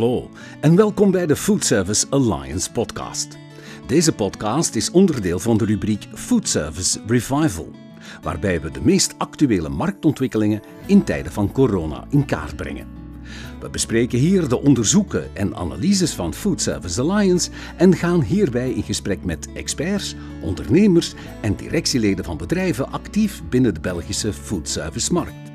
Hallo en welkom bij de Food Service Alliance podcast. Deze podcast is onderdeel van de rubriek Food Service Revival, waarbij we de meest actuele marktontwikkelingen in tijden van corona in kaart brengen. We bespreken hier de onderzoeken en analyses van Food Service Alliance en gaan hierbij in gesprek met experts, ondernemers en directieleden van bedrijven actief binnen de Belgische foodservice-markt.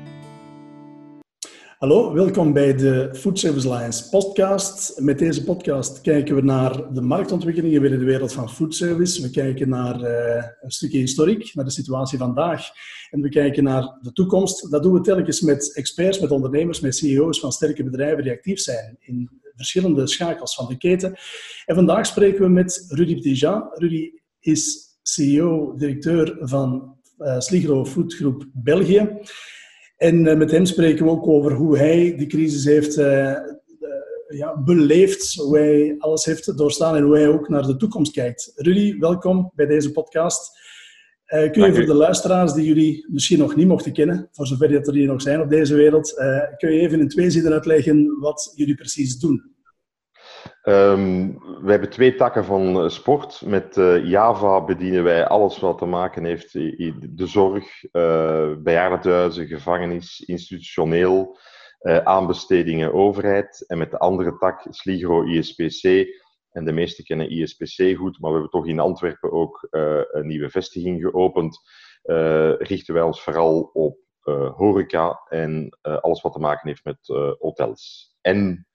Hallo, welkom bij de Food Service Alliance podcast. Met deze podcast kijken we naar de marktontwikkelingen binnen de wereld van food service. We kijken naar uh, een stukje historiek, naar de situatie vandaag. En we kijken naar de toekomst. Dat doen we telkens met experts, met ondernemers, met CEO's van sterke bedrijven die actief zijn in verschillende schakels van de keten. En vandaag spreken we met Rudy Petitjean. Rudy is CEO, directeur van uh, Sligro Food Group België. En eh, met hem spreken we ook over hoe hij die crisis heeft uh, ja, beleefd, hoe hij alles heeft doorstaan en hoe hij ook naar de toekomst kijkt. Rudy, welkom bij deze podcast. Uh, kun je voor de luisteraars die jullie misschien nog niet mochten kennen, voor zover dat er hier nog zijn op deze wereld, kun je even in twee zinnen uitleggen wat jullie precies doen? Um, we hebben twee takken van eh, sport. Met uh, Java bedienen wij alles wat te maken heeft de zorg, uh, bejaardenhuizen, gevangenis, institutioneel, uh, aanbestedingen, overheid. En met de andere tak Sligro ISPC. En de meesten kennen ISPC goed, maar we hebben toch in Antwerpen ook een nieuwe vestiging geopend. richten wij ons vooral op horeca en alles wat te maken heeft met hotels. En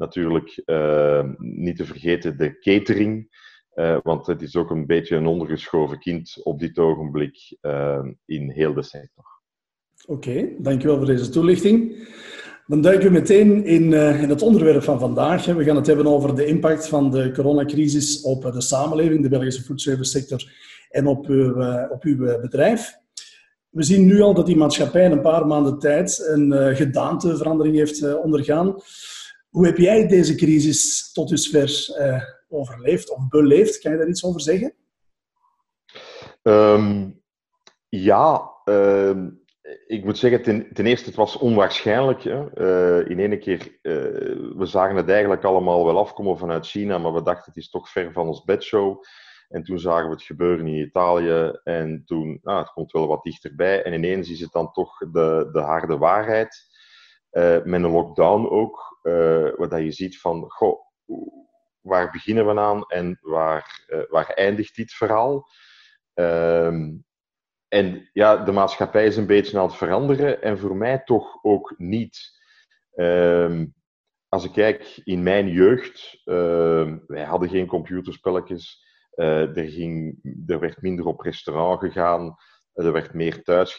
natuurlijk uh, niet te vergeten de catering. Uh, want het is ook een beetje een ondergeschoven kind op dit ogenblik uh, in heel de sector. Oké, dankjewel voor deze toelichting. Dan duiken we meteen in, in het onderwerp van vandaag. We gaan het hebben over de impact van de coronacrisis op de samenleving, de Belgische foodservice sector en op uw, op uw bedrijf. We zien nu al dat die maatschappij in een paar maanden tijd een gedaanteverandering heeft ondergaan. Hoe heb jij deze crisis tot dusver uh, overleefd of beleefd? Kan je daar iets over zeggen? Um, ja, uh, ik moet zeggen, ten, ten, eerste, het was onwaarschijnlijk. Hè. Uh, in één keer, uh, we zagen het eigenlijk allemaal wel afkomen vanuit China, maar we dachten het is toch ver van ons bedshow. En toen zagen we het gebeuren in Italië en toen, nou, het komt wel wat dichterbij. En ineens is het dan toch de, de harde waarheid. Uh, met een lockdown ook, uh, waar je ziet van, goh, waar beginnen we aan en waar, uh, waar eindigt dit verhaal? Um, en ja, de maatschappij is een beetje aan het veranderen en voor mij toch ook niet. Um, als ik kijk in mijn jeugd, uh, wij hadden geen computerspelletjes, uh, er, ging, er werd minder op restaurant gegaan, er werd meer thuis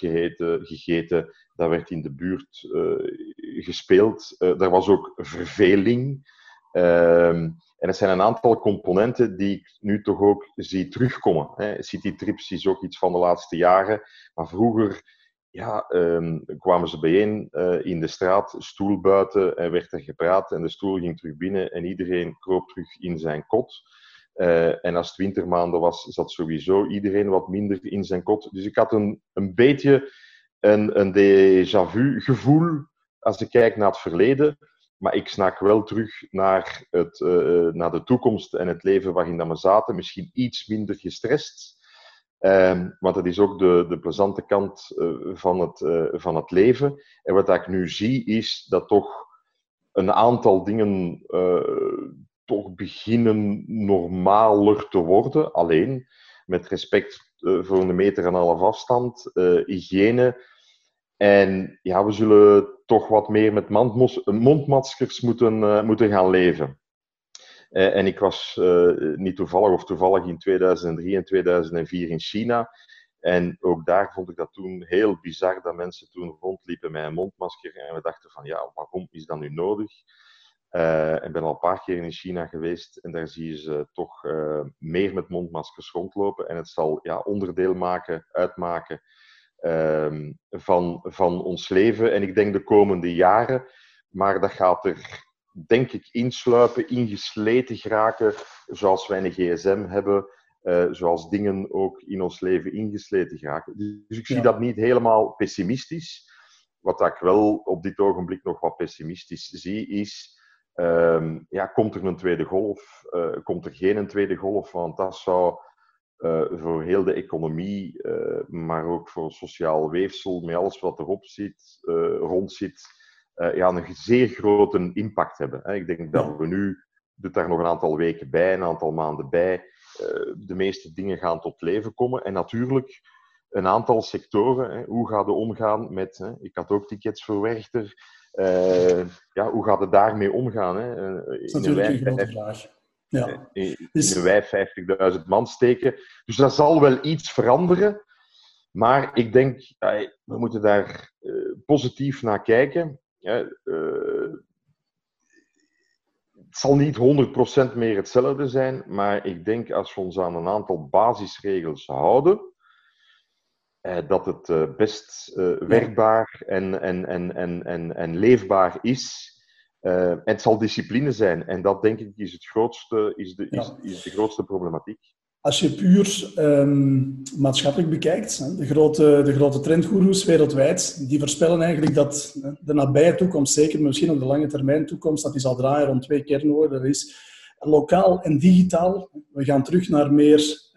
gegeten, dat werd in de buurt uh, gespeeld. Uh, er was ook verveling. Uh, en er zijn een aantal componenten die ik nu toch ook zie terugkomen. Citytrips is ook iets van de laatste jaren. Maar vroeger ja, um, kwamen ze bijeen uh, in de straat, stoel buiten, en werd er gepraat en de stoel ging terug binnen en iedereen kroop terug in zijn kot. Uh, en als het wintermaanden was, zat sowieso iedereen wat minder in zijn kot. Dus ik had een, een beetje een, een déjà vu gevoel als ik kijk naar het verleden. Maar ik snak wel terug naar, het, uh, naar de toekomst en het leven waarin we zaten. Misschien iets minder gestrest. Um, want dat is ook de, de plezante kant uh, van, het, van het leven. En wat ik nu zie is dat toch een aantal dingen toch beginnen normaler te worden. Alleen met respect voor een meter en een half afstand, hygiëne en ja, we zullen toch wat meer met mondmaskers moeten, uh, moeten gaan leven. En ik was niet toevallig of toevallig in 2003 en 2004 in China. En ook daar vond ik dat toen heel bizar dat mensen toen rondliepen met een mondmasker. En we dachten van ja, waarom is dat nu nodig? Ik ben al een paar keer in China geweest en daar zie je ze toch meer met mondmaskers rondlopen. En het zal ja, onderdeel maken, uitmaken um, van, van ons leven. En ik denk de komende jaren. Maar dat gaat er, denk ik, insluipen, ingesleten geraken, zoals wij een gsm hebben. Uh, zoals dingen ook in ons leven ingesleten geraken. Dus ik zie ja. dat niet helemaal pessimistisch. Wat ik wel op dit ogenblik nog wat pessimistisch zie, is Ehm, ja, komt er een tweede golf? Uh, komt er geen tweede golf? Want dat zou uh, voor heel de economie, uh, maar ook voor sociaal weefsel, met alles wat erop zit, rond zit, ja, een zeer grote impact hebben. Hè. Ik denk dat we nu, doet daar nog een aantal weken bij, een aantal maanden bij, de meeste dingen gaan tot leven komen. En natuurlijk een aantal sectoren. Hè. Hoe gaat het omgaan met, hè, ik had ook tickets voor Werchter, uh, ja, hoe gaat het daarmee omgaan? Hè? Dat is natuurlijk een grote vraag. Ja. In, dus... een wij 50.000 man steken. Dus dat zal wel iets veranderen. Maar ik denk, we moeten daar positief naar kijken. Het zal niet 100% meer hetzelfde zijn, maar ik denk als we ons aan een aantal basisregels houden, eh, dat het eh, best uh, werkbaar en, en, en, en, en, en leefbaar is. en het zal discipline zijn. En dat denk ik is, het grootste, is, de, is, is de grootste problematiek. Als je puur um, maatschappelijk bekijkt, de grote, de grote trendgoeroes wereldwijd, die voorspellen eigenlijk dat de nabije toekomst, zeker misschien ook de lange termijn toekomst, dat die zal draaien rond twee kernwoorden. Dat is lokaal en digitaal. We gaan terug naar meer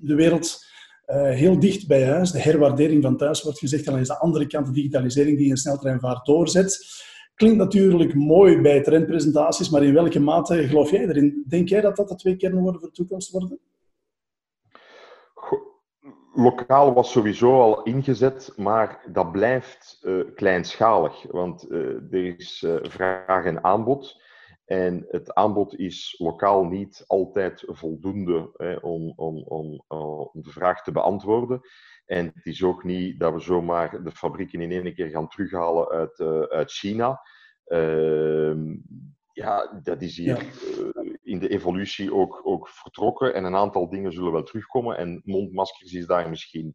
de wereld uh, heel dicht bij huis. De herwaardering van thuis wordt gezegd. Dan is de andere kant de digitalisering die een sneltreinvaart doorzet. Klinkt natuurlijk mooi bij trendpresentaties, maar in welke mate geloof jij erin? Denk jij dat dat de twee kernwoorden voor de toekomst worden? Lokaal was sowieso al ingezet, maar dat blijft uh, kleinschalig. Want uh, er is vraag en aanbod. En het aanbod is lokaal niet altijd voldoende hè, om, om, om, eh, om de vraag te beantwoorden. En het is ook niet dat we zomaar de fabrieken in één keer gaan terughalen uit, uh, uit China. Uh, ja, dat is hier uh, in de evolutie ook, ook vertrokken. En een aantal dingen zullen wel terugkomen. En mondmaskers is daar misschien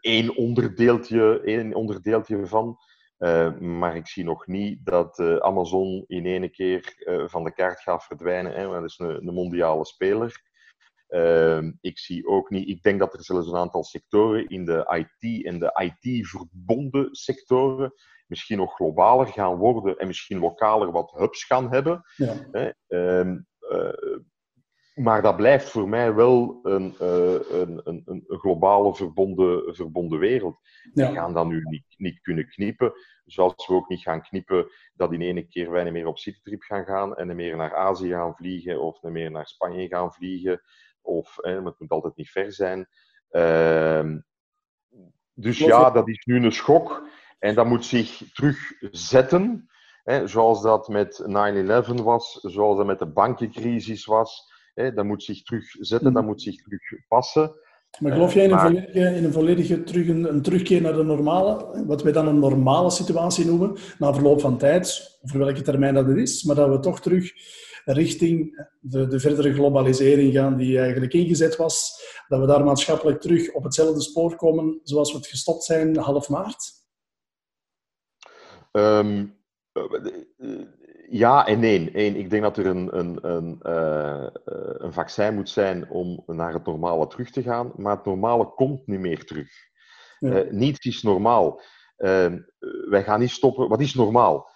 één, onderdeeltje, één onderdeeltje van. Uh, maar ik zie nog niet dat uh, Amazon in één keer uh, van de kaart gaat verdwijnen. Hè, dat is een, een mondiale speler. Ehm, ik zie ook niet, ik denk dat er zelfs een aantal sectoren in de IT en de IT-verbonden sectoren misschien nog globaler gaan worden en misschien lokaler wat hubs gaan hebben. Ja. Hè, ehm, maar dat blijft voor mij wel een, een, een, een globale verbonden, verbonden wereld. Ja. We gaan dat nu niet, niet kunnen knippen. Zoals we ook niet gaan knippen dat in ene keer wij niet meer op citytrip gaan gaan en meer naar Azië gaan vliegen of meer naar Spanje gaan vliegen. Of, hè, het moet altijd niet ver zijn. Uh, dus ja, dat is nu een schok en dat moet zich terugzetten. Hè, zoals dat met 9-11 was, zoals dat met de bankencrisis was. Hè, dat moet zich terugzetten, mm. dat moet zich terugpassen. Maar geloof jij in een volledige, in een volledige terug, een, terugkeer naar de normale, wat wij dan een normale situatie noemen, na verloop van tijd, voor welke termijn dat het is, maar dat we toch terug richting de, de verdere globalisering gaan die eigenlijk ingezet was, dat we daar maatschappelijk terug op hetzelfde spoor komen zoals we het gestopt zijn half maart? Um, ja en nee. Eén, ik denk dat er een, een, een, uh, een vaccin moet zijn om naar het normale terug te gaan, maar het normale komt niet meer terug. Ja. Uh, niets is normaal. Uh, wij gaan niet stoppen. Wat is normaal?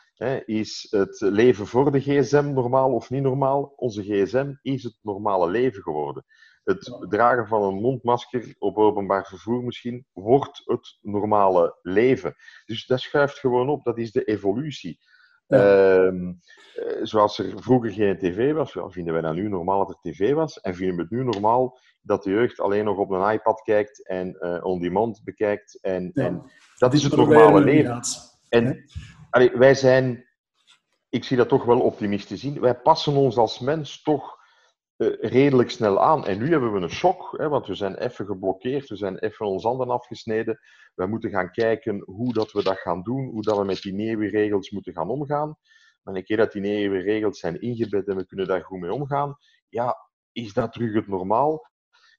is het leven voor de gsm normaal of niet normaal? Onze gsm is het normale leven geworden. Het dragen van een mondmasker op openbaar vervoer misschien wordt het normale leven. Dus dat schuift gewoon op. Dat is de evolutie. Ehm, eh, zoals er vroeger geen tv was, vinden wij dat nu normaal dat er tv was. En vinden we het nu normaal dat de jeugd alleen nog op een iPad kijkt en uh, on-demand bekijkt. En, en dat is het normale leven. En allee, wij zijn, ik zie dat toch wel optimistisch in, wij passen ons als mens toch redelijk snel aan. En nu hebben we een shock, hè, want we zijn even geblokkeerd, we zijn even ons handen afgesneden. We moeten gaan kijken hoe dat we dat gaan doen, hoe dat we met die nieuwe regels moeten gaan omgaan. Maar een keer dat die nieuwe regels zijn ingebed en we kunnen daar goed mee omgaan, ja, is dat terug het normaal?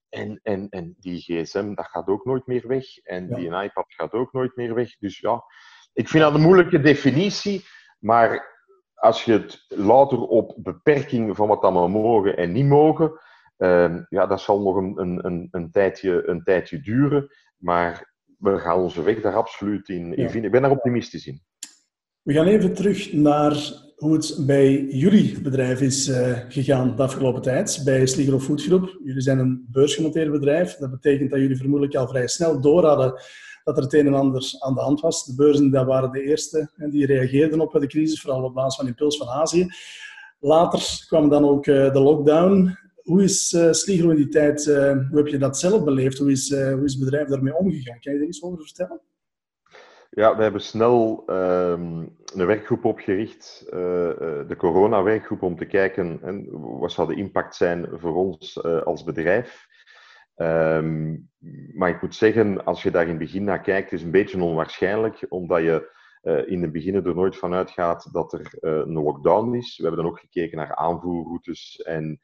En, en, en die gsm, dat gaat ook nooit meer weg. En die iPad gaat ook nooit meer weg. Dus ja, ik vind dat een moeilijke definitie. Maar als je het louter op beperking van wat we mogen en niet mogen, uh, ja, dat zal nog een, een, een, tijdje, een tijdje duren. Maar we gaan onze weg daar absoluut in, in vinden. Ik ben daar optimistisch in. We gaan even terug naar hoe het bij jullie bedrijf is uh, gegaan de afgelopen tijd, bij Sligro Food Group. Jullie zijn een beursgenoteerd bedrijf. Dat betekent dat jullie vermoedelijk al vrij snel door hadden dat er het een en ander aan de hand was. De beurzen dat waren de eerste en die reageerden op de crisis, vooral op basis van impuls van Azië. Later kwam dan ook uh, de lockdown. Hoe is uh, in die tijd, hoe heb je dat zelf beleefd? Hoe is, hoe is het bedrijf daarmee omgegaan? Kan je daar iets over vertellen? Ja, we hebben snel um, een werkgroep opgericht, de corona-werkgroep, om te kijken en wat zou de impact zijn voor ons als bedrijf. Um, maar ik moet zeggen, als je daar in het begin naar kijkt, is een beetje onwaarschijnlijk, omdat je uh, in het begin er nooit van uitgaat dat er een lockdown is. We hebben dan ook gekeken naar aanvoerroutes en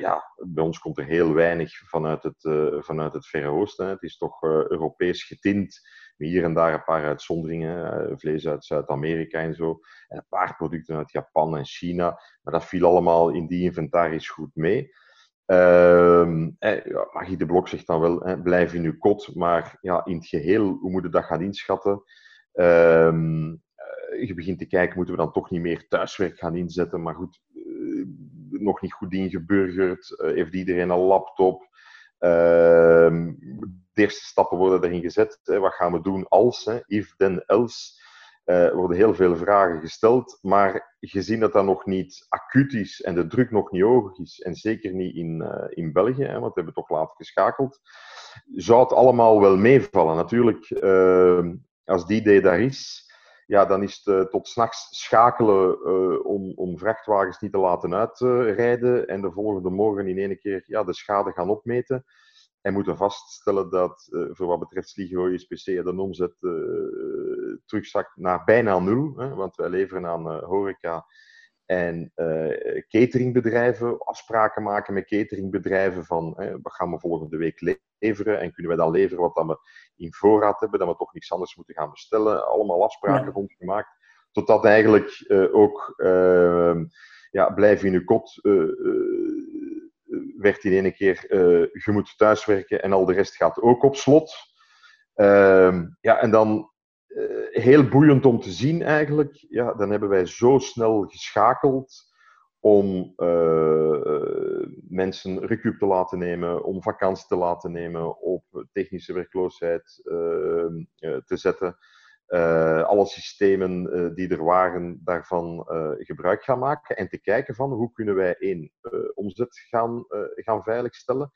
ja, bij ons komt er heel weinig vanuit het, vanuit het Verre Oosten. Het is toch Europees getint hier en daar een paar uitzonderingen, eh, vlees uit Zuid-Amerika en zo, en een paar producten uit Japan en China, maar dat viel allemaal in die inventaris goed mee. Ja, Magie de Blok zegt dan wel, blijf in uw kot, maar ja, in het geheel, hoe moet je dat gaan inschatten? Uh, je begint te kijken, moeten we dan toch niet meer thuiswerk gaan inzetten? Maar goed, uh, nog niet goed ingeburgerd, heeft iedereen een laptop? Ehm, de eerste stappen worden erin gezet. Hè. Wat gaan we doen als? Hè? If, then, else. Er worden heel veel vragen gesteld, maar gezien dat dat nog niet acuut is en de druk nog niet hoog is, en zeker niet in, uh, in België, hè, want we hebben toch laat geschakeld, zou het allemaal wel meevallen. Natuurlijk, uh, als die idee daar is, ja, dan is het uh, tot s'nachts schakelen uh, om, om vrachtwagens niet te laten uitrijden en de volgende morgen in één keer ja, de schade gaan opmeten. En moeten vaststellen dat uh, voor wat betreft Sligro SPC de omzet terugzakt naar bijna nul. Hè, want wij leveren aan horeca en uh, cateringbedrijven, afspraken maken met cateringbedrijven van hè, wat gaan we volgende week leveren en kunnen wij dan leveren wat dan we in voorraad hebben, dat we toch niks anders moeten gaan bestellen. Allemaal afspraken ja. rondgemaakt. Totdat eigenlijk uh, ook uh, ja, blijf in uw kot werd in één keer je moet thuiswerken en al de rest gaat ook op slot. Ehm, ja, en dan uh, heel boeiend om te zien eigenlijk. Ja, dan hebben wij zo snel geschakeld om uh, mensen recup te laten nemen, om vakantie te laten nemen, op technische werkloosheid uh, te zetten. Alle systemen die er waren, daarvan gebruik gaan maken en te kijken van hoe kunnen wij één, omzet gaan, gaan veiligstellen.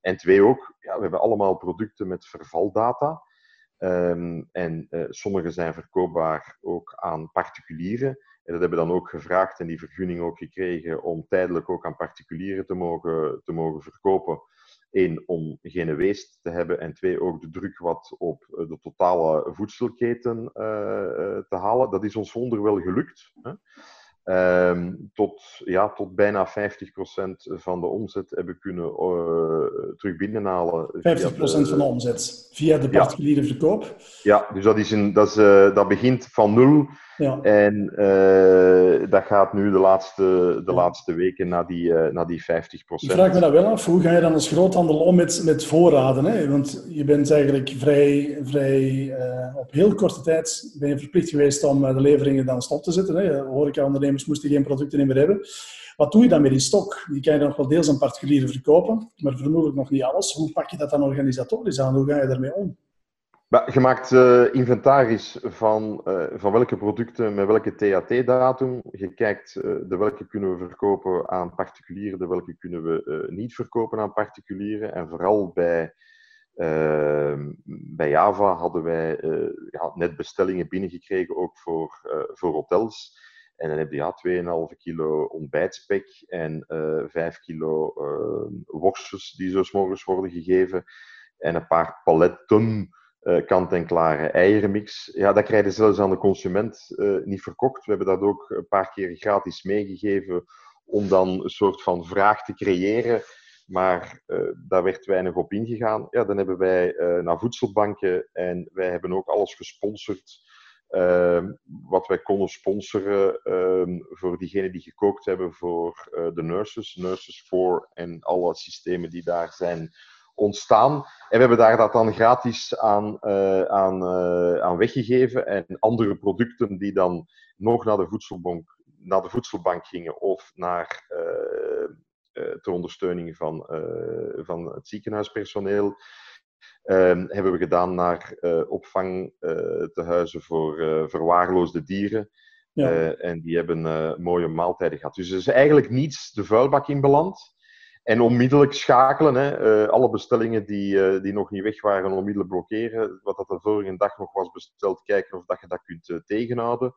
En twee ook, ja, we hebben allemaal producten met vervaldata. Um, en sommige zijn verkoopbaar ook aan particulieren. En dat hebben we dan ook gevraagd en die vergunning ook gekregen om tijdelijk ook aan particulieren te mogen, te mogen verkopen. Eén, om geen weest te hebben. En twee, ook de druk wat op de totale voedselketen uh, te halen. Dat is ons wonder wel gelukt. Hè? Um, tot, ja, tot bijna 50% van de omzet hebben kunnen uh, terug binnenhalen. 50% de, van de omzet via de particuliere ja. verkoop? Ja, dus dat, is een, dat, is, uh, dat begint van nul ja. En uh, dat gaat nu de laatste, de laatste weken naar die, uh, naar die 50% Ik vraag me dat wel af. Hoe ga je dan als groothandel om met, met voorraden? Hè? Want je bent eigenlijk vrij, vrij op heel korte tijd ben je verplicht geweest om de leveringen dan stop te zetten. Hè? Horeca-ondernemers moesten geen producten meer hebben. Wat doe je dan met die stok? Die kan je nog wel deels aan particulieren verkopen, maar vermoedelijk nog niet alles. Hoe pak je dat dan organisatorisch aan? Hoe ga je daarmee om? Je maakt uh, inventaris van, uh, van welke producten met welke THT-datum. Je kijkt uh, de welke kunnen we verkopen aan particulieren, de welke kunnen we niet verkopen aan particulieren. En vooral bij, bij Java hadden wij net bestellingen binnengekregen, ook voor, voor hotels. En dan heb je ja, 2,5 kilo ontbijtspek en 5 kilo worstjes die zo morgens worden gegeven. En een paar paletten uh, kant-en-klare eierenmix. Ja, dat krijg je zelfs aan de consument uh, niet verkocht. We hebben dat ook een paar keer gratis meegegeven om dan een soort van vraag te creëren. Maar uh, daar werd weinig op ingegaan. Ja, dan hebben wij naar voedselbanken en wij hebben ook alles gesponsord. Ehm, wat wij konden sponsoren ehm, voor diegenen die gekookt hebben voor de nurses, Nurses for en alle systemen die daar zijn ontstaan. En we hebben daar dat dan gratis aan, uh, aan, uh, aan weggegeven. En andere producten die dan nog naar de voedselbank, naar de voedselbank gingen of naar, ter ondersteuning van, van het ziekenhuispersoneel. Ehm, hebben we gedaan naar opvang te huizen voor verwaarloosde dieren. Ja. en die hebben mooie maaltijden gehad. Dus er is eigenlijk niets de vuilbak in beland. En onmiddellijk schakelen. Hè. Uh, alle bestellingen die, uh, die nog niet weg waren, onmiddellijk blokkeren. Wat dat de vorige dag nog was besteld, kijken of dat je dat kunt uh, tegenhouden.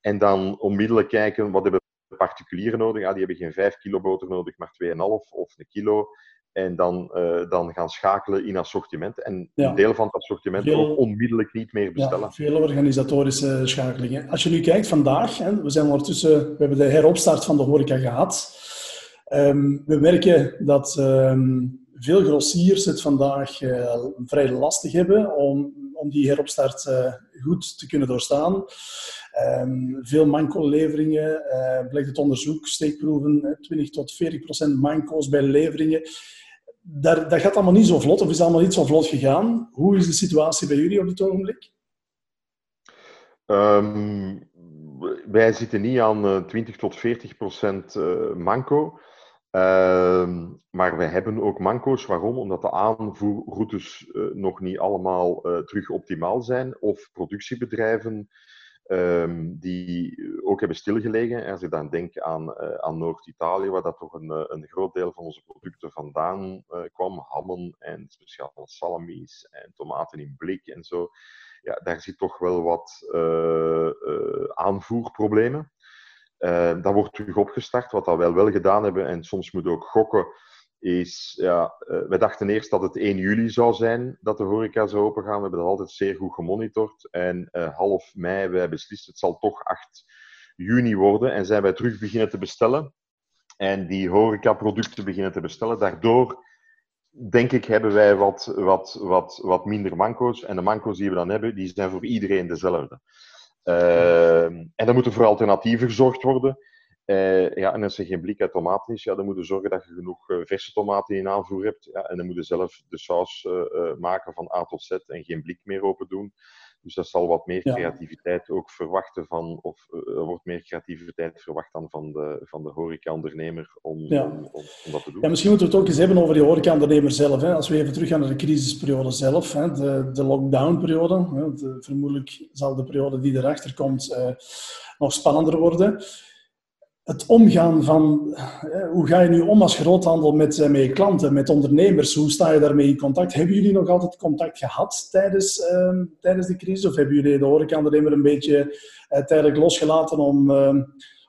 En dan onmiddellijk kijken, wat hebben particulieren nodig? Ja, die hebben geen 5 kilo boter nodig, maar 2,5 of een kilo. En dan, dan gaan schakelen in assortiment. En een deel van het assortiment veel, ook onmiddellijk niet meer bestellen. Ja, veel organisatorische schakelingen. Als je nu kijkt vandaag, hè, we zijn ondertussen, we hebben de heropstart van de horeca gehad. Um, we merken dat um, veel grossiers het vandaag uh, vrij lastig hebben om, om die heropstart uh, goed te kunnen doorstaan. Um, veel manco-leveringen, uh, blijkt het onderzoek, steekproeven, 20 tot 40 procent manco's bij leveringen. Dat gaat allemaal niet zo vlot, of is allemaal niet zo vlot gegaan. Hoe is de situatie bij jullie op dit ogenblik? Um, wij zitten niet aan 20 tot 40 procent manco. Ehm, maar we hebben ook manco's. Waarom? Omdat de aanvoerroutes uh, nog niet allemaal terug optimaal zijn. Of productiebedrijven um, die ook hebben stilgelegen. Als ik dan denk aan, uh, aan Noord-Italië, waar dat toch een, een groot deel van onze producten vandaan kwam. Hammen en speciale salamis en tomaten in blik en zo. Ja, daar zit toch wel wat aanvoerproblemen. Uh, dat wordt terug opgestart. Wat we wel wel gedaan hebben, en soms moet ook gokken, is, ja, uh, we dachten eerst dat het 1 juli zou zijn dat de horeca zou opengaan. We hebben dat altijd zeer goed gemonitord. En uh, half mei, wij beslist, het zal toch 8 juni worden. En zijn wij terug beginnen te bestellen. En die horecaproducten beginnen te bestellen. Daardoor, denk ik, hebben wij wat, wat, wat, wat minder manco's. En de manco's die we dan hebben, die zijn voor iedereen dezelfde. Ehm, en dan moeten voor alternatieven gezorgd worden. Uh, ja, en als er geen blik uit tomaten is, ja, dan moet je zorgen dat je genoeg uh, verse tomaten in aanvoer hebt. Ja, en dan moet je zelf de saus uh, maken van A tot Z en geen blik meer open doen. Dus dat zal wat meer creativiteit ook verwachten van, of er wordt meer creativiteit verwacht dan van de, van de horeca-ondernemer om, om, om, dat te doen. Ja, misschien moeten we het ook eens hebben over die horeca-ondernemer zelf. Hè. Als we even teruggaan naar de crisisperiode zelf, hè, de, de lockdown-periode. Vermoedelijk zal de periode die erachter komt nog spannender worden het omgaan van hoe ga je nu om als groothandel met, eh, met je klanten, met ondernemers? Hoe sta je daarmee in contact? Hebben jullie nog altijd contact gehad tijdens, uh, tijdens de crisis? Of hebben jullie de horecaondernemer een beetje uh, tijdelijk losgelaten om, uh,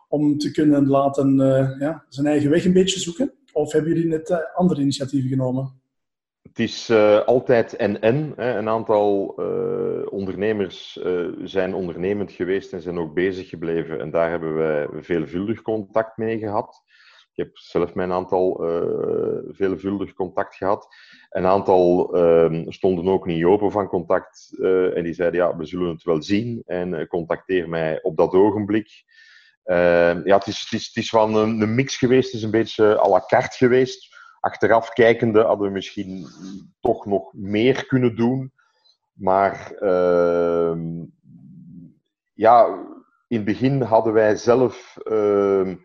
om te kunnen laten ja, zijn eigen weg een beetje zoeken? Of hebben jullie net andere initiatieven genomen? Het is uh, altijd en-en. Een aantal uh, ondernemers uh, zijn ondernemend geweest en zijn ook bezig gebleven. En daar hebben wij veelvuldig contact mee gehad. Ik heb zelf mijn aantal veelvuldig contact gehad. Een aantal ehm, stonden ook niet open van contact. en die zeiden, ja, we zullen het wel zien. En contacteer mij op dat ogenblik. Ehm, ja, het is, het, is, een, een mix geweest. Het is een beetje à la carte geweest achteraf kijkende hadden we misschien toch nog meer kunnen doen. Maar uh, ja, in het begin hadden wij zelf uh,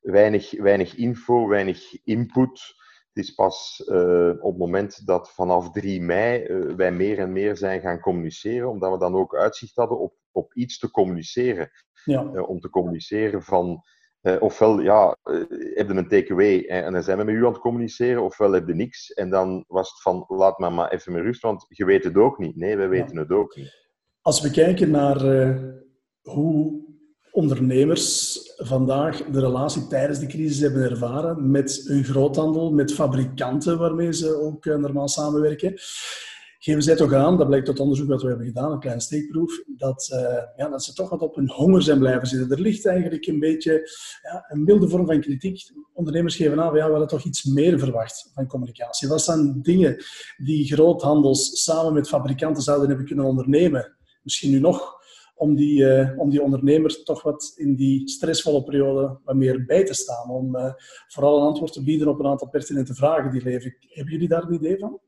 weinig, weinig info, weinig input. Het is pas uh, op het moment dat vanaf 3 mei uh, wij meer en meer zijn gaan communiceren, omdat we dan ook uitzicht hadden op, op iets te communiceren. Ja. Uh, om te communiceren van uh, ofwel ja, uh, heb je een takeaway en, en dan zijn we met u aan het communiceren, ofwel heb je niks. En dan was het van, laat me maar even met rust, want je weet het ook niet. Nee, wij weten het ook niet. Als we kijken naar uh, hoe ondernemers vandaag de relatie tijdens de crisis hebben ervaren met hun groothandel, met fabrikanten waarmee ze ook normaal samenwerken geven zij toch aan, dat blijkt uit onderzoek dat we hebben gedaan, een kleine steekproef, dat, uh, ja, dat ze toch wat op hun honger zijn blijven zitten. Er ligt eigenlijk een beetje ja, een milde vorm van kritiek. Ondernemers geven aan, ja, we hadden toch iets meer verwacht van communicatie. Wat zijn dingen die groothandels samen met fabrikanten zouden hebben kunnen ondernemen? Misschien nu nog, om die, uh, om die ondernemer toch wat in die stressvolle periode wat meer bij te staan. Om uh, vooral een antwoord te bieden op een aantal pertinente vragen die leven. Hebben jullie daar een idee van?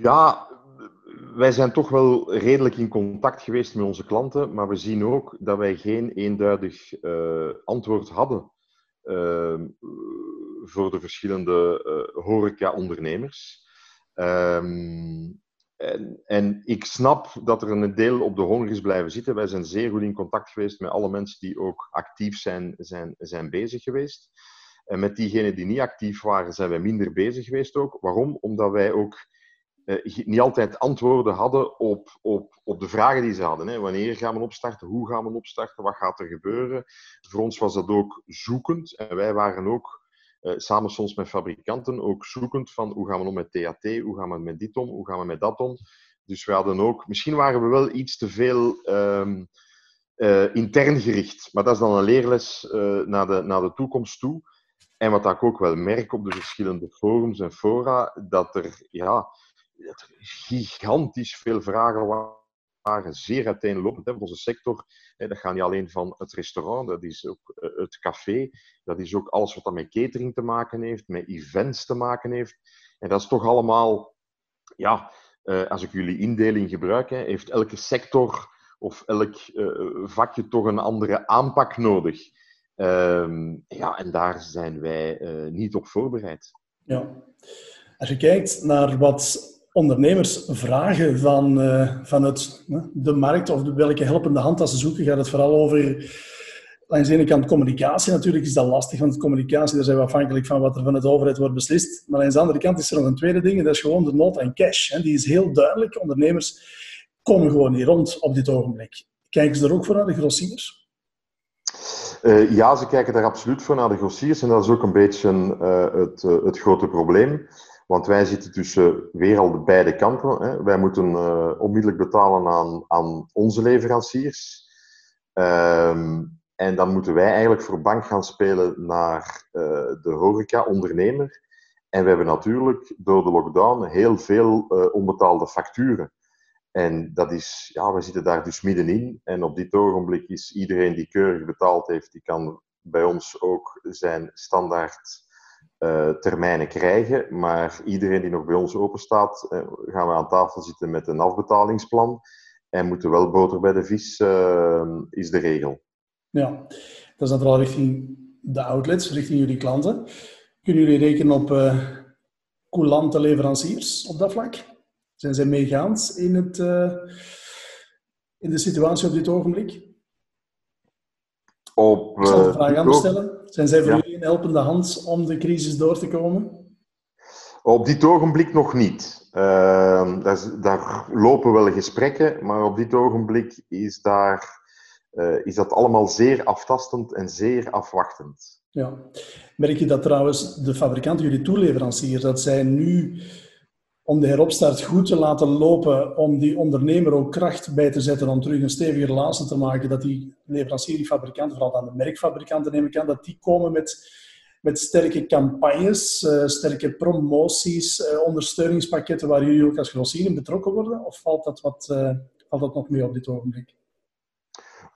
Ja, wij zijn toch wel redelijk in contact geweest met onze klanten, maar we zien ook dat wij geen eenduidig uh, antwoord hadden uh, voor de verschillende uh, horeca-ondernemers. Um, en, en, ik snap dat er een deel op de honger is blijven zitten. Wij zijn zeer goed in contact geweest met alle mensen die ook actief zijn, zijn, zijn bezig geweest. En met diegenen die niet actief waren, zijn wij minder bezig geweest ook. Waarom? Omdat wij ook eh, niet altijd antwoorden hadden op, op, op de vragen die ze hadden. Hè. Wanneer gaan we opstarten? Hoe gaan we opstarten? Wat gaat er gebeuren? Voor ons was dat ook zoekend. En wij waren ook, eh, samen soms met fabrikanten, ook zoekend van hoe gaan we om met THT? Hoe gaan we met dit om? Hoe gaan we met dat om? Dus we hadden ook... Misschien waren we wel iets te veel... Um, uh, intern gericht. Maar dat is dan een leerles naar, de, naar de toekomst toe. En wat ik ook wel merk op de verschillende forums en fora, dat er ja, gigantisch veel vragen waren, zeer uiteenlopend. Hè, onze sector, hè, dat gaat niet alleen van het restaurant, dat is ook eh, het café, dat is ook alles wat met catering te maken heeft, met events te maken heeft. En dat is toch allemaal, ja, uh, als ik jullie indeling gebruik, hè, heeft elke sector of elk uh, vakje toch een andere aanpak nodig. Um, ja, en daar zijn wij niet op voorbereid. Ja. Als je kijkt naar wat ondernemers vragen van, uh, van het, de markt of de, welke helpende hand dat ze zoeken, gaat het vooral over langs de ene kant communicatie. Natuurlijk is dat lastig, want communicatie, daar zijn we afhankelijk van wat er van het overheid wordt beslist. Maar aan de andere kant is er nog een tweede ding, en dat is gewoon de nood aan cash. Hè. Die is heel duidelijk. Ondernemers komen gewoon niet rond op dit ogenblik. Kijken ze er ook voor naar de grossiers? Uh, ja, ze kijken daar absoluut voor naar de grossiers. En dat is ook een beetje uh, het, het grote probleem. Want wij zitten tussen weer al de beide kanten. Hè. Wij moeten uh, onmiddellijk betalen aan, aan onze leveranciers. Um, en dan moeten wij eigenlijk voor bank gaan spelen naar uh, de horeca-ondernemer. En we hebben natuurlijk door de lockdown heel veel uh, onbetaalde facturen. En dat is, ja, we zitten daar dus middenin. En op dit ogenblik is iedereen die keurig betaald heeft, die kan bij ons ook zijn standaard uh, termijnen krijgen. Maar iedereen die nog bij ons open staat, uh, gaan we aan tafel zitten met een afbetalingsplan. En moeten wel boter bij de vis, uh, is de regel. Ja, dat is dan vooral richting de outlets, richting jullie klanten. Kunnen jullie rekenen op coulante leveranciers op dat vlak? Zijn zij meegaand in, het, in de situatie op dit ogenblik? Op, Ik zal de vraag aan stellen. Zijn zij voor ja. jullie een helpende hand om de crisis door te komen? Op dit ogenblik nog niet. Uh, daar, daar, lopen wel gesprekken, maar op dit ogenblik is, daar, uh, is dat allemaal zeer aftastend en zeer afwachtend. Ja. Merk je dat trouwens de fabrikanten, jullie toeleveranciers, dat zij nu om de heropstart goed te laten lopen, om die ondernemer ook kracht bij te zetten om terug een stevige relatie te maken, dat die leverancier, die fabrikanten, vooral dan de merkfabrikanten neem ik aan, dat die komen met, met sterke campagnes, uh, sterke promoties, uh, ondersteuningspakketten waar jullie ook als grossier in betrokken worden? Of valt dat, wat, uh, valt dat nog mee op dit ogenblik?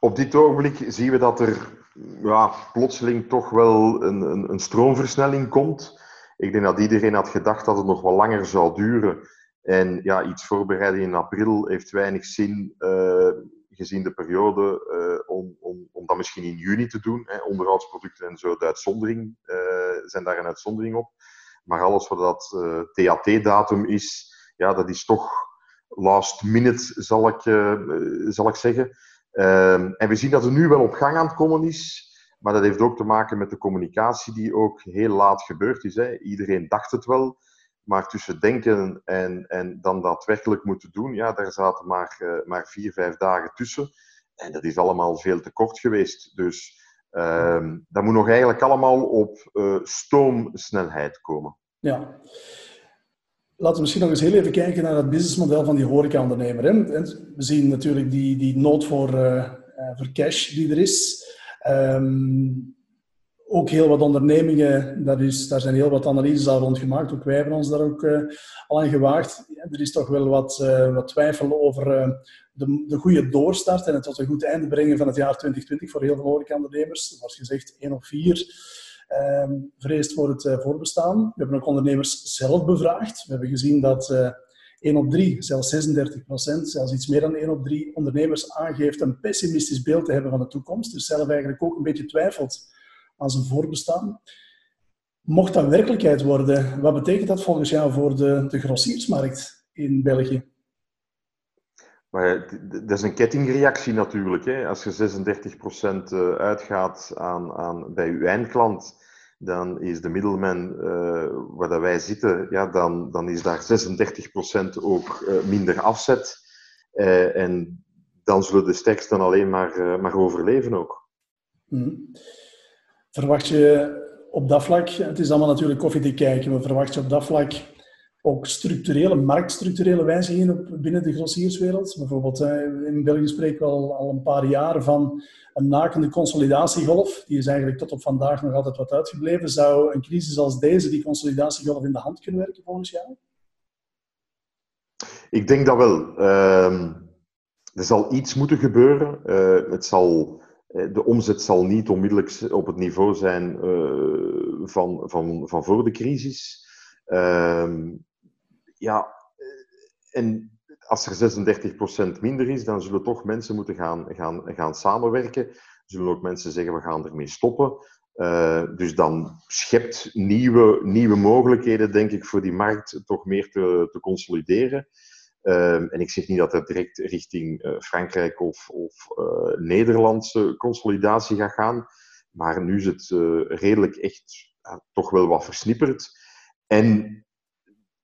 Op dit ogenblik zien we dat er ja, plotseling toch wel een, een, een stroomversnelling komt. Ik denk dat iedereen had gedacht dat het nog wel langer zou duren. En ja, iets voorbereiden in april heeft weinig zin, uh, gezien de periode, uh, om, om, om dat misschien in juni te doen. Hè. Onderhoudsproducten en zo, de uitzondering, uh, zijn daar een uitzondering op. Maar alles wat dat THT-datum is, ja, dat is toch last minute, zal ik, zal ik zeggen. Ehm, en we zien dat er nu wel op gang aan het komen is. Maar dat heeft ook te maken met de communicatie die ook heel laat gebeurd is. Hè. Iedereen dacht het wel, maar tussen denken en, en dan daadwerkelijk moeten doen, ja, daar zaten maar, uh, maar vier, vijf dagen tussen. En dat is allemaal veel te kort geweest. Dus uh, dat moet nog eigenlijk allemaal op uh, stoomsnelheid komen. Ja. Laten we misschien nog eens heel even kijken naar het businessmodel van die horecaondernemer. We zien natuurlijk die, die nood voor, uh, voor cash die er is. Um, ook heel wat ondernemingen, dat is, daar zijn heel wat analyses al rond gemaakt. Ook wij hebben ons daar ook uh, al aan gewaagd. Er is toch wel wat, uh, wat twijfel over uh, de, de goede doorstart en het tot een goed einde brengen van het jaar 2020 voor heel veel horecaondernemers. Er wordt gezegd één of vier um, vreest voor het voorbestaan. We hebben ook ondernemers zelf bevraagd. We hebben gezien dat 1 op 3, zelfs 36 procent, zelfs iets meer dan 1 op 3 ondernemers aangeeft een pessimistisch beeld te hebben van de toekomst. Dus zelf eigenlijk ook een beetje twijfelt aan zijn voorbestaan. Mocht dat werkelijkheid worden, wat betekent dat volgens jou voor de, de grossiersmarkt in België? Maar dat is een kettingreactie natuurlijk. Hè. Als je 36% eh, uitgaat aan, aan, bij je eindklant, dan is de middelman uh, waar dat wij zitten, ja, dan, dan is daar 36% ook uh, minder afzet. Uh, en dan zullen de sterksten alleen maar, maar overleven ook. Mm. Verwacht je op dat vlak, het is allemaal natuurlijk koffie te kijken, maar verwacht je op dat vlak ook structurele, marktstructurele wijzigingen binnen de grossierswereld. Bijvoorbeeld in België spreken we al, al een paar jaar van een nakende consolidatiegolf. Die is eigenlijk tot op vandaag nog altijd wat uitgebleven. Zou een crisis als deze die consolidatiegolf in de hand kunnen werken volgens jou? Ik denk dat wel. Uh, er zal iets moeten gebeuren. Uh, het zal, eh, de omzet zal niet onmiddellijk op het niveau zijn van, van, van voor de crisis. Uh, ja, eh, en als er 36% minder is, dan zullen toch mensen moeten gaan, gaan, gaan samenwerken. Zullen ook mensen zeggen, we gaan ermee stoppen. Uh, dus dan schept nieuwe, nieuwe mogelijkheden, denk ik, voor die markt toch meer te, te consolideren. Uh, en ik zeg niet dat het direct richting Frankrijk of, of Nederlandse consolidatie gaat gaan. Maar nu is het redelijk echt toch wel wat versnipperd. En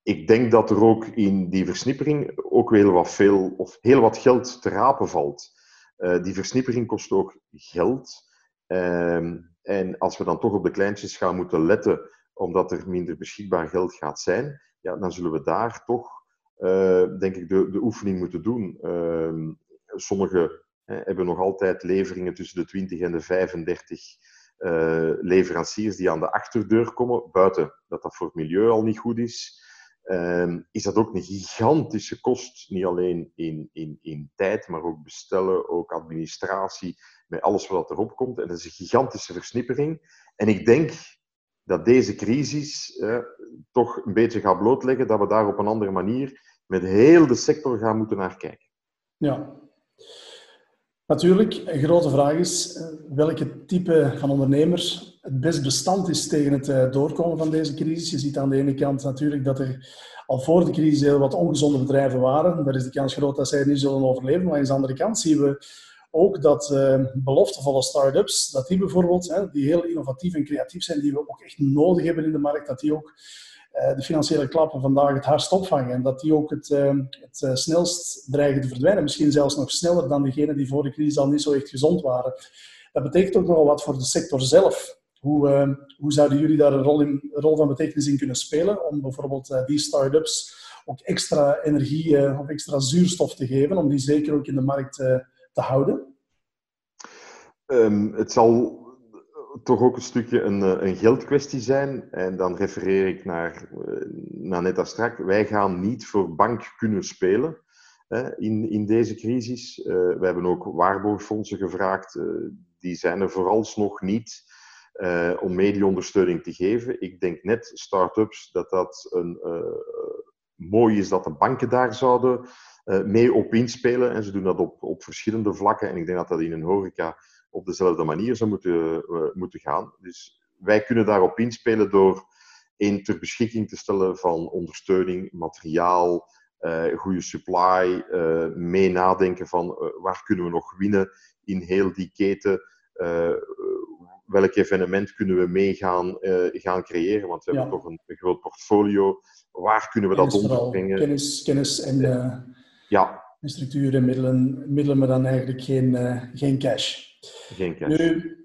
ik denk dat er ook in die versnippering ook heel wat, veel, of heel wat geld te rapen valt. Uh, die versnippering kost ook geld. Uh, en als we dan toch op de kleintjes gaan moeten letten, omdat er minder beschikbaar geld gaat zijn, ja, dan zullen we daar toch, uh, denk ik, de, de oefening moeten doen. Ehm, sommigen hebben nog altijd leveringen tussen de 20 en de 35 eh, leveranciers die aan de achterdeur komen, buiten dat dat voor het milieu al niet goed is. Ehm, is dat ook een gigantische kost. Niet alleen in, in, in tijd, maar ook bestellen, ook administratie, met alles wat erop komt. En dat is een gigantische versnippering. En ik denk dat deze crisis toch een beetje gaat blootleggen dat we daar op een andere manier met heel de sector gaan moeten naar kijken. Ja. Natuurlijk, een grote vraag is eh, welke type van ondernemers het best bestand is tegen het eh, doorkomen van deze crisis. Je ziet aan de ene kant natuurlijk dat er al voor de crisis heel wat ongezonde bedrijven waren. Daar is de kans groot dat zij niet zullen overleven. Maar aan de andere kant zien we ook dat uh, beloftevolle start-ups, dat die bijvoorbeeld, hè, die heel innovatief en creatief zijn, die we ook echt nodig hebben in de markt, dat die ook de financiële klappen vandaag het hardst opvangen. En dat die ook het, uh, het snelst dreigen te verdwijnen. Misschien zelfs nog sneller dan diegenen die voor de crisis al niet zo echt gezond waren. Dat betekent ook nogal wat voor de sector zelf. Hoe, uh, hoe zouden jullie daar een rol, in, rol van betekenis in kunnen spelen om bijvoorbeeld uh, die start-ups ook extra energie of extra zuurstof te geven, om die zeker ook in de markt te houden? Um, het zal toch ook een stukje een, een geldkwestie zijn. En dan refereer ik naar, naar net als strak. Wij gaan niet voor bank kunnen spelen hè, in, in deze crisis. we hebben ook waarborgfondsen gevraagd. die zijn er vooralsnog niet uh, om medieondersteuning te geven. Ik denk net start-ups dat dat een, mooi is dat de banken daar zouden mee op inspelen. En ze doen dat op, op verschillende vlakken. En ik denk dat dat in een horeca op dezelfde manier zou moeten, moeten gaan. Dus wij kunnen daarop inspelen door één ter beschikking te stellen van ondersteuning, materiaal, goede supply, mee nadenken van waar kunnen we nog winnen in heel die keten welk evenement kunnen we mee gaan, uh, gaan creëren? Want we hebben toch een, een, groot portfolio. Waar kunnen we dat onderbrengen? Kennis, kennis en, uh, ja. en structuur en middelen, middelen, maar dan eigenlijk geen, uh, geen cash. Geen cash. Nu,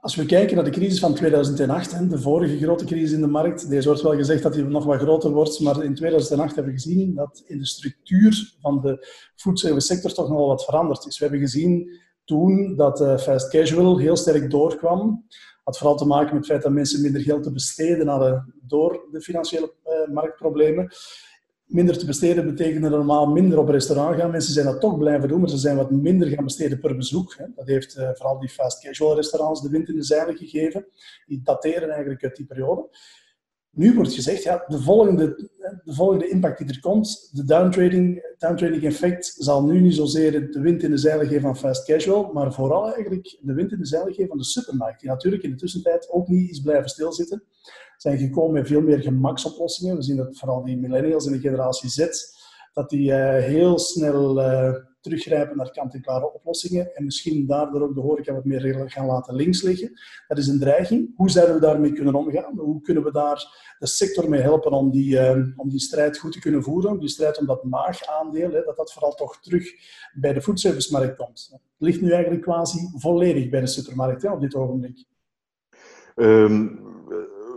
als we kijken naar de crisis van 2008, hè, de vorige grote crisis in de markt, deze wordt wel gezegd dat die nog wat groter wordt, maar in 2008 hebben we gezien dat in de structuur van de foodservice sector toch nogal wat veranderd is. We hebben gezien toen dat uh, fast casual heel sterk doorkwam. Had vooral te maken met het feit dat mensen minder geld te besteden hadden door de financiële uh, marktproblemen. Minder te besteden betekende normaal minder op restaurant gaan. Mensen zijn dat toch blijven doen, maar ze zijn wat minder gaan besteden per bezoek. Dat heeft uh, vooral die fast casual restaurants de wind in de zeilen gegeven. Die dateren eigenlijk uit die periode. Nu wordt gezegd, ja, de, volgende, de volgende impact die er komt, de downtrading, downtrading effect, zal nu niet zozeer de wind in de zeilen geven van fast casual, maar vooral eigenlijk de wind in de zeilen geven van de supermarkt, die natuurlijk in de tussentijd ook niet is blijven stilzitten. Zijn gekomen met veel meer gemaksoplossingen. We zien dat vooral die millennials in de generatie Z, dat die uh, heel snel uh, teruggrijpen naar kant-en-klare oplossingen en misschien daardoor ook de horeca wat meer gaan laten links liggen. Dat is een dreiging. Hoe zouden we daarmee kunnen omgaan? Hoe kunnen we daar de sector mee helpen om die, uh, om die strijd goed te kunnen voeren? Die strijd om dat maagaandeel, hè, dat dat vooral toch terug bij de foodservice-markt komt. Het ligt nu eigenlijk quasi volledig bij de supermarkt op dit ogenblik. Um,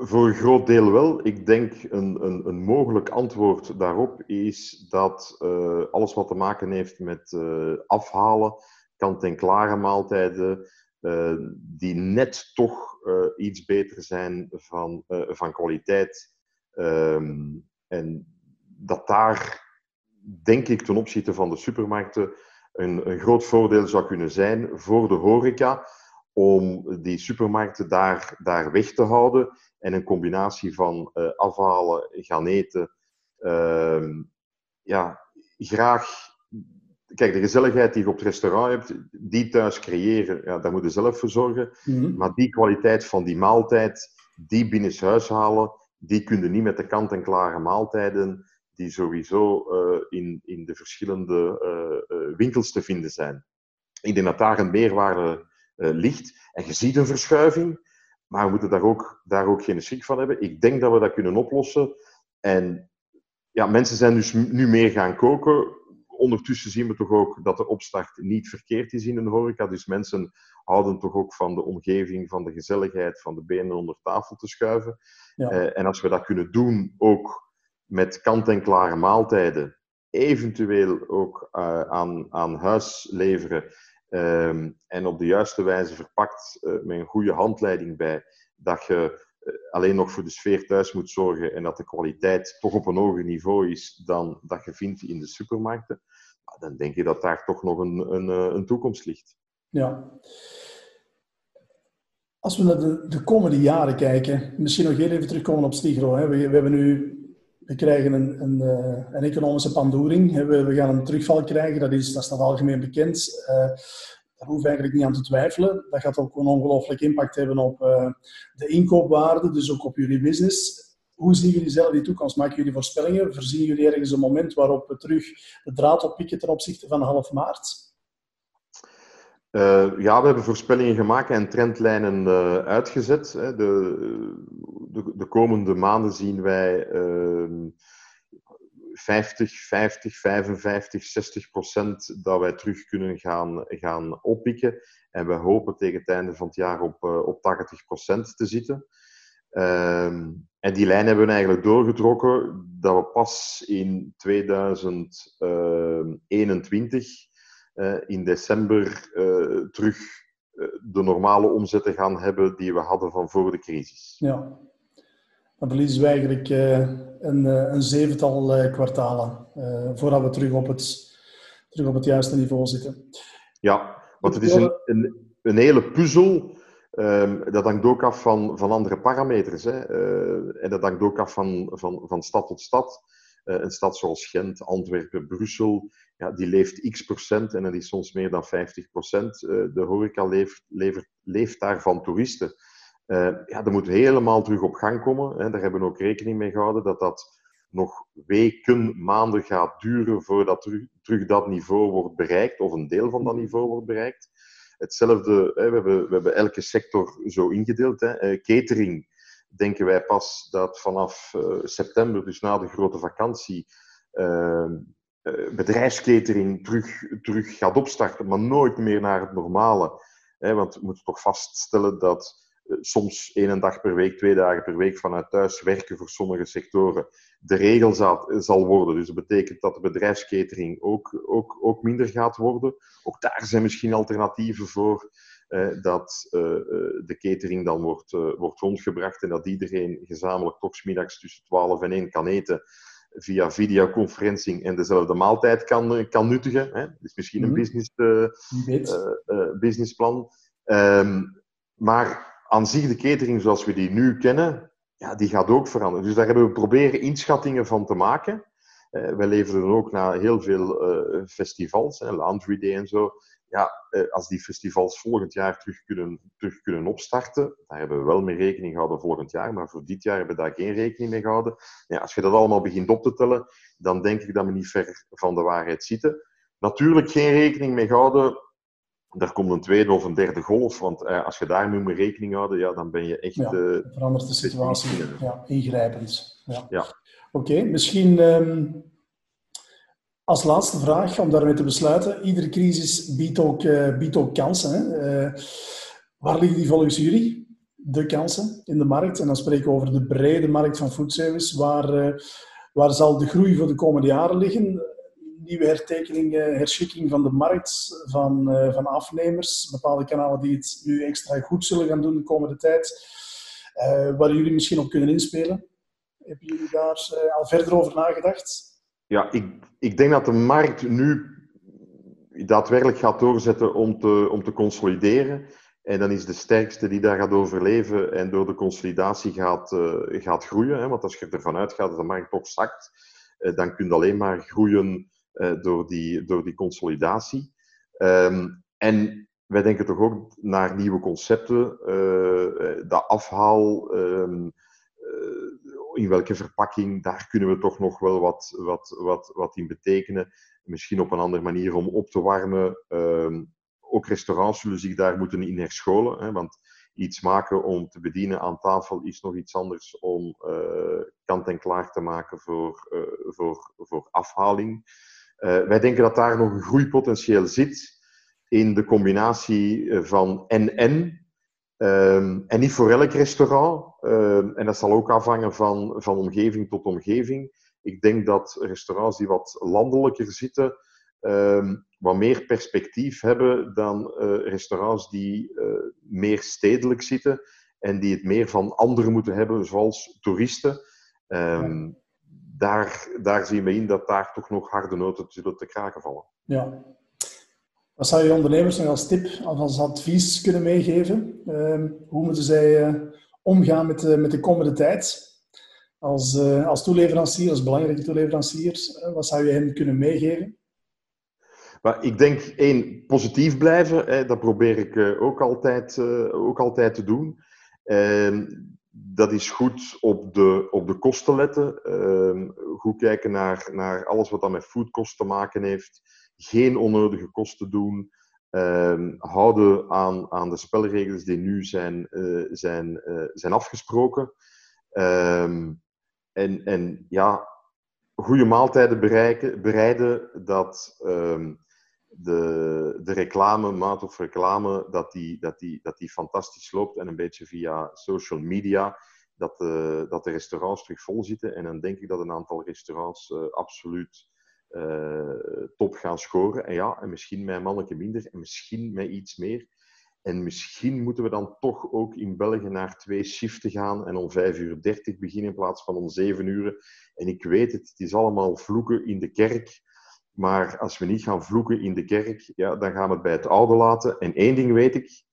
voor een groot deel wel. Ik denk een, een, een mogelijk antwoord daarop is dat uh, alles wat te maken heeft met uh, afhalen, kant-en-klare maaltijden, uh, die net toch iets beter zijn van, van kwaliteit. Um, en dat daar, denk ik, ten opzichte van de supermarkten, een, een groot voordeel zou kunnen zijn voor de horeca om die supermarkten daar, daar weg te houden en een combinatie van uh, afhalen, gaan eten. Uh, ja, graag. Kijk, de gezelligheid die je op het restaurant hebt, die thuis creëren, ja, daar moet je zelf voor zorgen. Mm-hmm. Maar die kwaliteit van die maaltijd, die binnenshuis halen, die kun je niet met de kant-en-klare maaltijden, die sowieso uh, in, in de verschillende uh, winkels te vinden zijn. Ik denk dat daar een meerwaarde ligt. En je ziet een verschuiving. Maar we moeten daar ook, daar ook geen schrik van hebben. Ik denk dat we dat kunnen oplossen. En ja, mensen zijn dus nu meer gaan koken. Ondertussen zien we toch ook dat de opstart niet verkeerd is in een horeca. Dus mensen houden toch ook van de omgeving, van de gezelligheid, van de benen onder tafel te schuiven. Ja. Uh, en als we dat kunnen doen, ook met kant-en-klare maaltijden, eventueel ook uh, aan, aan huis leveren Um, en op de juiste wijze verpakt uh, met een goede handleiding bij, dat je uh, alleen nog voor de sfeer thuis moet zorgen en dat de kwaliteit toch op een hoger niveau is dan dat je vindt in de supermarkten, dan denk je dat daar toch nog een, een, eh, een toekomst ligt. Ja. Als we naar de, de, komende jaren kijken, misschien nog heel even terugkomen op Stigro. Hè. We, we, hebben nu, we krijgen een, een, een economische pandoering. We, we, gaan een terugval krijgen, dat, is, dat staat algemeen bekend. Uh, daar hoef eigenlijk niet aan te twijfelen. Dat gaat ook een ongelooflijk impact hebben op uh, de inkoopwaarde, dus ook op jullie business. Hoe zien jullie zelf die toekomst? Maken jullie voorspellingen? Voorzien jullie ergens een moment waarop we terug de draad oppikken ten opzichte van half maart? Uh, ja, we hebben voorspellingen gemaakt en trendlijnen uh, uitgezet. Hè. De, de, de, komende maanden zien wij uh, 50, 50, 55, 60 procent dat wij terug kunnen gaan, gaan oppikken. En we hopen tegen het einde van het jaar op, op 80 procent te zitten. Um, en die lijn hebben we eigenlijk doorgetrokken dat we pas in 2021, uh, in december, uh, terug de normale omzetten gaan hebben die we hadden van voor de crisis. Ja, dan verliezen we eigenlijk een, een, zevental kwartalen voordat we terug op, het, terug op het juiste niveau zitten. Ja, want het is een, een, een hele puzzel. Um, dat hangt ook af van, van andere parameters. Hè. en dat hangt ook af van, van, van stad tot stad. Een stad zoals Gent, Antwerpen, Brussel, ja, die leeft x procent en dat is soms meer dan 50 procent. de horeca leeft, levert, leeft daar van toeristen. Uh, ja, dat moet helemaal terug op gang komen. Hè. Daar hebben we ook rekening mee gehouden dat dat nog weken, maanden gaat duren voordat terug, terug dat niveau wordt bereikt, of een deel van dat niveau wordt bereikt. Hetzelfde, we, hebben, we hebben elke sector zo ingedeeld. Hè. Catering denken wij pas dat vanaf uh, september, dus na de grote vakantie, bedrijfskatering terug, terug gaat opstarten, maar nooit meer naar het normale. Hè, want we moeten toch vaststellen dat soms één dag per week, twee dagen per week vanuit thuis werken voor sommige sectoren de regel zal, worden. Dus dat betekent dat de bedrijfskatering ook, ook, ook minder gaat worden. Ook daar zijn misschien alternatieven voor. Eh, dat uh, de catering dan wordt, wordt rondgebracht en dat iedereen gezamenlijk toch middags tussen 12 en 1 kan eten via videoconferencing en dezelfde maaltijd kan, kan nuttigen. Hè? Dat is misschien een mhm. business, businessplan. Um, maar aan zich de catering zoals we die nu kennen, ja, die gaat ook veranderen. Dus daar hebben we proberen inschattingen van te maken. Uh, wij leveren ook naar heel veel uh, festivals, hè, Laundry Day en zo. Ja, uh, als die festivals volgend jaar terug kunnen, terug kunnen opstarten, daar hebben we wel mee rekening gehouden volgend jaar, maar voor dit jaar hebben we daar geen rekening mee gehouden. Ja, als je dat allemaal begint op te tellen, dan denk ik dat we niet ver van de waarheid zitten. Natuurlijk geen rekening mee gehouden er komt een tweede of een derde golf. Want eh, als je daar nu mee rekening houden, ja, dan ben je echt... Ja, verandert de situatie ja, ingrijpend. Ja. ja. Oké, misschien um, als laatste vraag, om daarmee te besluiten. Iedere crisis biedt ook, uh, biedt ook kansen. Hè? Uh, waar liggen die volgens jullie? De kansen in de markt? En dan spreken we over de brede markt van foodservice. Waar, waar zal de groei voor de komende jaren liggen? nieuwe hertekening, herschikking van de markt, van, van afnemers, bepaalde kanalen die het nu extra goed zullen gaan doen de komende tijd, waar jullie misschien op kunnen inspelen. Hebben jullie daar uh, al verder over nagedacht? Ja, ik, ik denk dat de markt nu daadwerkelijk gaat doorzetten om te, om te consolideren. En dan is de sterkste die daar gaat overleven en door de consolidatie gaat, gaat groeien. Hè? Want als je ervan uitgaat dat de markt toch zakt, dan kun je alleen maar groeien door, die, door die consolidatie. Um, en wij denken toch ook naar nieuwe concepten. Dat afhaal, um, in welke verpakking, daar kunnen we toch nog wel wat, wat, wat, wat in betekenen. Misschien op een andere manier om op te warmen. Um, ook restaurants zullen zich daar moeten in herscholen. Hè, want iets maken om te bedienen aan tafel is nog iets anders om uh, kant en klaar te maken voor, uh, voor, voor afhaling. Uh, wij denken dat daar nog een groeipotentieel zit in de combinatie eh, van en-en. Um, en niet voor elk restaurant. Um, en dat zal ook afhangen van, van omgeving tot omgeving. Ik denk dat restaurants die wat landelijker zitten, um, wat meer perspectief hebben dan uh, restaurants die uh, meer stedelijk zitten en die het meer van anderen moeten hebben, zoals toeristen. Daar, daar zien we in dat daar toch nog harde noten zullen te kraken vallen. Ja. Wat zou je ondernemers nog als tip of als advies kunnen meegeven? Uh, hoe moeten zij uh, omgaan met de, met de komende tijd? Als, uh, als toeleverancier, als belangrijke toeleverancier, wat zou je hen kunnen meegeven? Ik denk, één, positief blijven. Hè, dat probeer ik ook, altijd, ook altijd te doen. Ehm, dat is goed op de, op de kosten letten. Uh, goed kijken naar, naar alles wat dan met foodkosten te maken heeft. Geen onnodige kosten doen. Uh, houden aan, aan de spelregels die nu zijn, uh, zijn, uh, zijn afgesproken. Ehm, en, en ja, goede maaltijden bereiken, bereiden dat ehm, de, de reclame, maat of reclame, dat die, dat, die, dat die fantastisch loopt en een beetje via social media, dat de, dat de restaurants terug vol zitten. En dan denk ik dat een aantal restaurants absoluut top gaan scoren. En ja, en misschien met een mannetje minder en misschien met iets meer. En misschien moeten we dan toch ook in België naar twee shiften gaan en om 5 uur 30 beginnen in plaats van om 7 uur. En ik weet het, het is allemaal vloeken in de kerk. Maar als we niet gaan vloeken in de kerk, ja, dan gaan we het bij het oude laten. En één ding weet ik,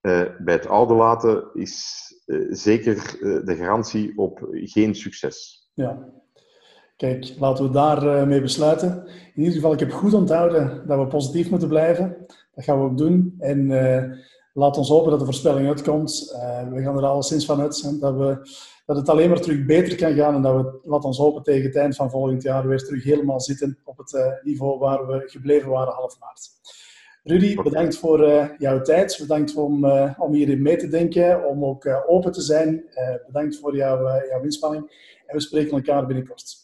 uh, bij het oude laten is uh, zeker de garantie op geen succes. Ja. Kijk, laten we daarmee mee besluiten. In ieder geval, ik heb goed onthouden dat we positief moeten blijven. Dat gaan we ook doen. En laat ons hopen dat de voorspelling uitkomt. we gaan er alleszins van uit dat we dat het alleen maar terug beter kan gaan en dat we, laat ons hopen, tegen het eind van volgend jaar weer terug helemaal zitten op het uh, niveau waar we gebleven waren half maart. Rudy, bedankt voor uh, jouw tijd. Bedankt om, uh, om hierin mee te denken, om ook open te zijn. bedankt voor jouw, jouw inspanning en we spreken elkaar binnenkort.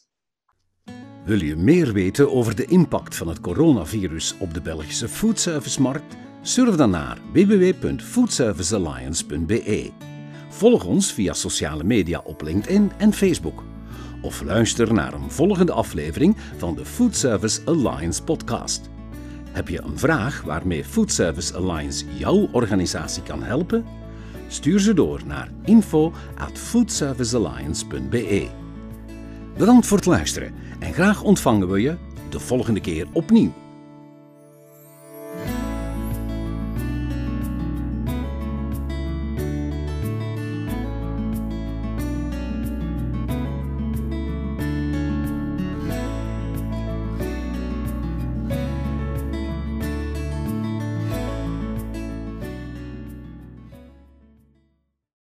Wil je meer weten over de impact van het coronavirus op de Belgische foodservice-markt? Surf dan naar www.foodservicealliance.be. Volg ons via sociale media op LinkedIn en Facebook. Of luister naar een volgende aflevering van de Food Service Alliance podcast. Heb je een vraag waarmee Food Service Alliance jouw organisatie kan helpen? Stuur ze door naar info@foodservicealliance.be. Bedankt voor het luisteren en graag ontvangen we je de volgende keer opnieuw.